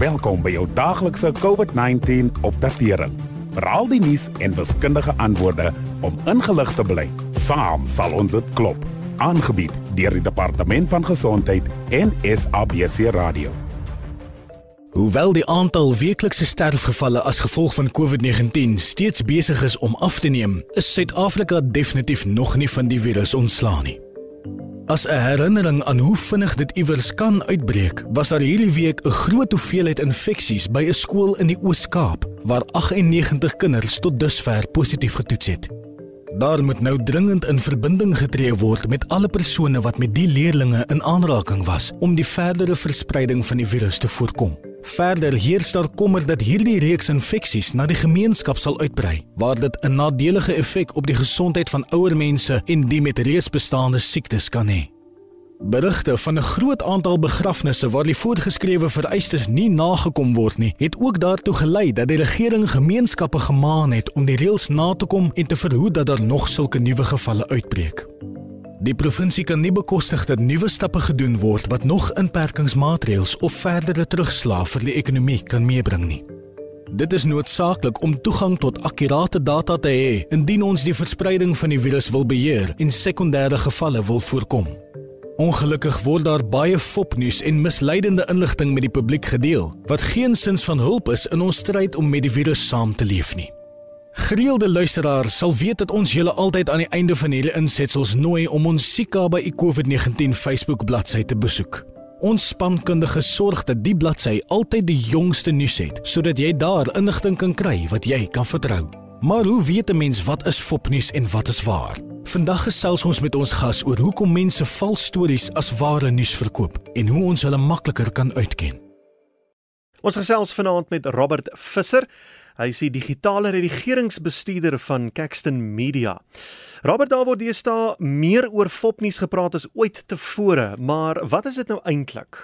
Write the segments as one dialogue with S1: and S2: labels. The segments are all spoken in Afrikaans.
S1: Welkom by jou daaglikse COVID-19 opdatering. Veral die nuus en wiskundige antwoorde om ingelig te bly. Saam sal ons dit klop. Aangebied deur die Departement van Gesondheid en SABC Radio.
S2: Hoewel die aantal weeklikse sterfgevalle as gevolg van COVID-19 steeds besig is om af te neem, is Suid-Afrika definitief nog nie van die virus ontslaan nie. As 'n herinnering aan hoe vinnig dit iewers kan uitbreek, was daar hierdie week 'n groot hoeveelheid infeksies by 'n skool in die Oos-Kaap waar 98 kinders tot dusver positief getoets het. Daar moet nou dringend in verbinding getree word met alle persone wat met die leerdlinge in aanraking was om die verdere verspreiding van die virus te voorkom. Verder heers daar kommer dat hierdie reeks infeksies na die gemeenskap sal uitbrei, waar dit 'n nadelige effek op die gesondheid van ouer mense en die met reeds bestaande siektes kan hê. Berigte van 'n groot aantal begrafnisse waar die voorgeskrewe vereistes nie nagekom word nie, het ook daartoe gelei dat die regering gemeenskappe gemaan het om die reëls na te kom en te verhoed dat daar nog sulke nuwe gevalle uitbreek. Die provinsie kan nie bekostig dat nuwe stappe gedoen word wat nog inperkingsmaatreëls of verdere terugslag vir die ekonomie kan meebring nie. Dit is noodsaaklik om toegang tot akkurate data te hê indien ons die verspreiding van die virus wil beheer en sekondêre gevalle wil voorkom. Ongelukkig word daar baie fopnuus en misleidende inligting met die publiek gedeel wat geensins van hulp is in ons stryd om met die virus saam te leef nie. Gereelde luisteraars sal weet dat ons julle altyd aan die einde van hierdie insetsels nooi om ons Sika by COVID-19 Facebook bladsy te besoek. Ons spankundige sorg dat die bladsy altyd die jongste nuus het sodat jy daar inligting kan kry wat jy kan vertrou. Maar hoe weet 'n mens wat is fopnuus en wat is waar? Vandag gesels ons met ons gas oor hoekom mense vals stories as ware nuus verkoop en hoe ons hulle makliker kan uitken.
S3: Ons gesels vanaand met Robert Visser. Hy is die digitale redigeringsbestuurder van Caxton Media. Robert, daar word deesdae meer oor fopnuus gepraat as ooit tevore, maar wat is dit nou eintlik?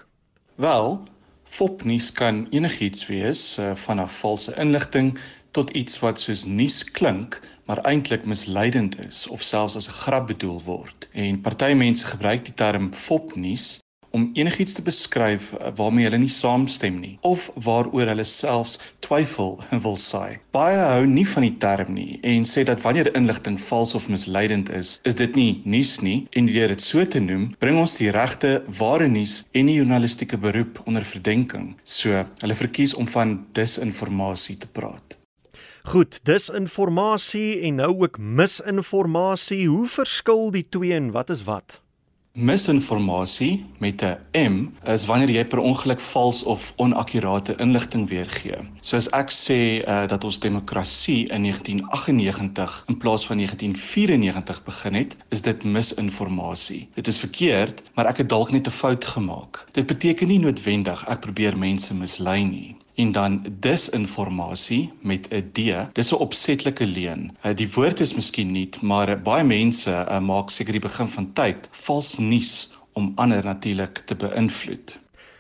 S4: Wel, fopnuus kan enigiets wees, uh, van 'n valse inligting tot iets wat soos nuus klink, maar eintlik misleidend is of selfs as 'n grap bedoel word. En party mense gebruik die term fopnuus om enigiets te beskryf eh, waarmee hulle nie saamstem nie of waaroor hulle selfs twyfel wil saai. Baie hou nie van die term nie en sê dat wanneer inligting vals of misleidend is, is dit nie nuus nie en deur dit so te noem, bring ons die regte ware nuus en die journalistieke beroep onder verdenking. So, hulle verkies om van disinformasie te praat.
S3: Goed, disinformasie en nou ook misinformasie. Hoe verskil die twee en wat is wat?
S4: Misinformasie met 'n M is wanneer jy per ongeluk vals of onakkurate inligting weergee. Soos ek sê uh, dat ons demokrasie in 1998 in plaas van 1994 begin het, is dit misinformasie. Dit is verkeerd, maar ek het dalk net 'n fout gemaak. Dit beteken nie noodwendig ek probeer mense mislei nie en dan disinformasie met 'n D. Dis 'n opsetlike leuen. Uh, die woord is miskien nie, maar baie mense uh, maak seker die begin van tyd vals nuus om ander natuurlik te beïnvloed.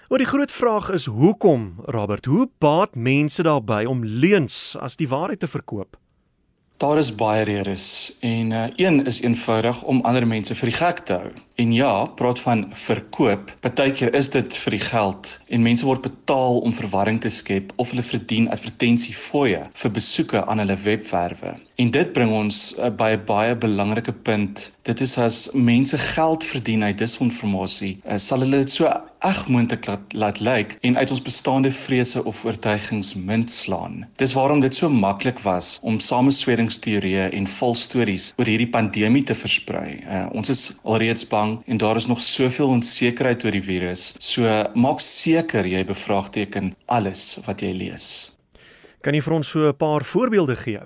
S3: Oor die groot vraag is hoekom, Robert, hoe baat mense daarbey om leuns as die waarheid te verkoop?
S4: Daar is baie redes en uh, een is eenvoudig om ander mense vir die gek te hou. En ja, praat van verkoop. Partykeer is dit vir die geld en mense word betaal om verwarring te skep of hulle verdien advertensiefooie vir besoeke aan hulle webwerwe. En dit bring ons uh, by 'n baie belangrike punt. Dit is as mense geld verdien uit disinformasie, uh, sal hulle dit so eg moontlik laat, laat lyk en uit ons bestaande vrese of oortuigings munt slaan. Dis waarom dit so maklik was om samesweringsteorieë en vals stories oor hierdie pandemie te versprei. Uh, ons is alreeds bang bang en daar is nog soveel onsekerheid oor die virus. So maak seker jy bevraagteken alles wat jy lees.
S3: Kan jy vir ons so 'n paar voorbeelde gee?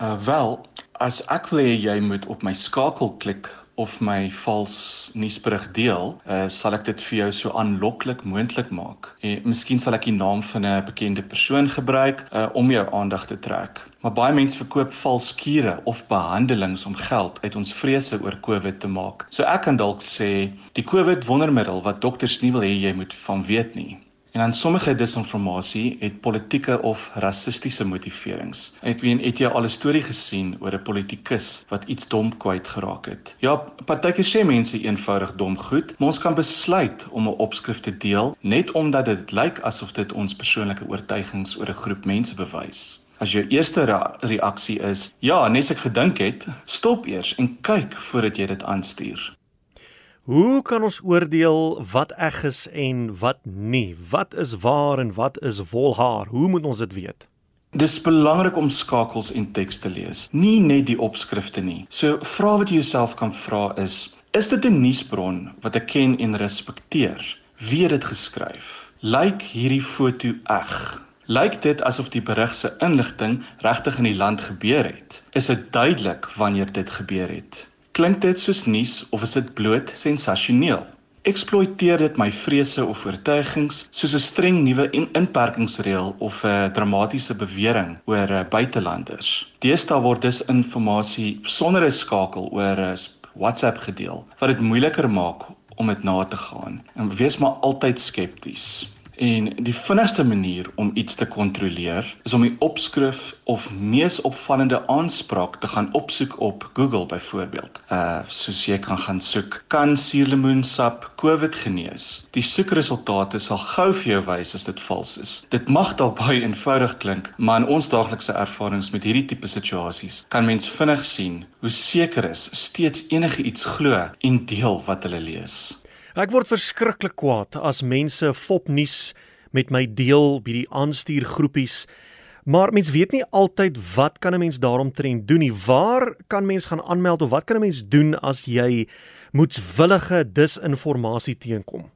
S4: Uh wel, as ek wil hê jy moet op my skakel klik of my vals nuusberig deel, uh, sal ek dit vir jou so aanloklik moontlik maak. En miskien sal ek die naam van 'n bekende persoon gebruik uh, om jou aandag te trek. Maar baie mense verkoop vals skure of behandelings om geld uit ons vrese oor COVID te maak. So ek kan dalk sê die COVID wondermiddel wat dokters nie wil hê jy moet van weet nie. En dan sommige disinformasie het politieke of rassistiese motiverings. Ek weet het jy al 'n storie gesien oor 'n politikus wat iets dom kwyt geraak het? Ja, partykeer sê mense eenvoudig dom goed, maar ons kan besluit om 'n opskrif te deel net omdat dit lyk asof dit ons persoonlike oortuigings oor 'n groep mense bewys. As jou eerste reaksie is, ja, nes ek gedink het, stop eers en kyk voordat jy dit aanstuur.
S3: Hoe kan ons oordeel wat eg is en wat nie? Wat is waar en wat is volhaar? Hoe moet ons dit weet?
S4: Dis belangrik om skakels en teks te lees, nie net die opskrifte nie. So vra wat jy jouself kan vra is: Is dit 'n nuusbron wat ek ken en respekteer? Wie het dit geskryf? Lyk hierdie foto eg? Lyk dit asof die berig se inligting regtig in die land gebeur het? Is dit duidelik wanneer dit gebeur het? Klink dit soos nuus of is dit bloot sensasioneel? Eksploiteer dit my vrese of oortuigings soos 'n streng nuwe inperkingsreël of 'n dramatiese bewering oor eh, buitelanders? Deesdae word dus inligting sonder 'n skakel oor eh, WhatsApp gedeel wat dit moeiliker maak om dit na te gaan. En wees maar altyd skepties. En die vinnigste manier om iets te kontroleer is om die opskrif of mees opvallende aanspraak te gaan opsoek op Google byvoorbeeld. Uh soos jy kan gaan soek kan suurlemoensap COVID genees. Die soekresultate sal gou vir jou wys as dit vals is. Dit mag dalk baie eenvoudig klink, maar in ons daaglikse ervarings met hierdie tipe situasies kan mens vinnig sien hoe seker is steeds enige iets glo en deel wat hulle lees.
S3: Ek word verskriklik kwaad as mense fopnuus met my deel by die aanstuurgroepies. Maar mens weet nie altyd wat kan 'n mens daaromtrent doen nie. Waar kan mens gaan aanmeld of wat kan 'n mens doen as jy moetswillige disinformasie teenkom?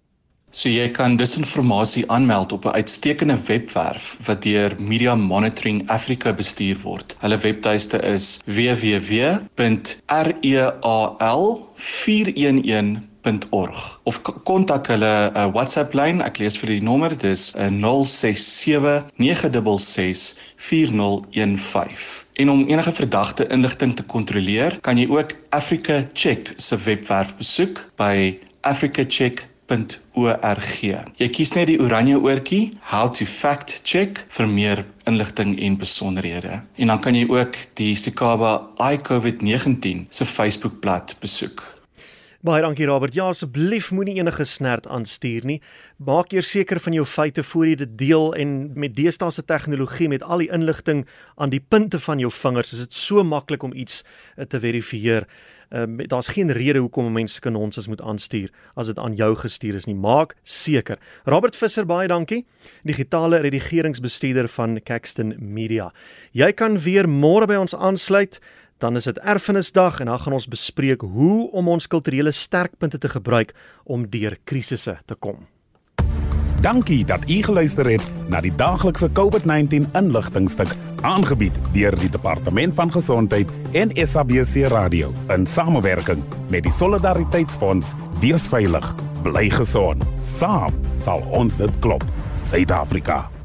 S4: So jy kan disinformasie aanmeld op 'n uitstekende webwerf wat deur Media Monitoring Africa bestuur word. Hulle webtuiste is www.real411 www.rsg.org of kontak hulle 'n uh, WhatsApp lyn. Ek lees vir die nommer, dis 067 966 4015. En om enige verdagte inligting te kontroleer, kan jy ook Africa Check se webwerf besoek by africacheck .org. Jy kies net die oranje oortjie, how to fact check vir meer inligting en besonderhede. En dan kan jy ook die Sikaba iCovid-19 se Facebookblad besoek.
S3: Baie dankie Robert. Ja, asseblief moenie enige snert aanstuur nie. Maak eers seker van jou feite voor jy dit deel en met deesdae se tegnologie met al die inligting aan die punte van jou vingers, is dit so maklik om iets eh, te verifieer. Ehm uh, daar's geen rede hoekom mense kan ons as moet aanstuur as dit aan jou gestuur is nie. Maak seker. Robert Visser, baie dankie. Digitale redigeringsbestuurder van Caxton Media. Jy kan weer môre by ons aansluit dan is dit erfenisdag en dan gaan ons bespreek hoe om ons kulturele sterkpunte te gebruik om deur krisisse te kom.
S1: Dankie dat u geluister het na die daglikse COVID-19 inligtingstuk aangebied deur die Departement van Gesondheid en SABC Radio in samewerking met die Solidariteitsfonds. Wees veilig, bly gesond. Saam sal ons dit klop. Suid-Afrika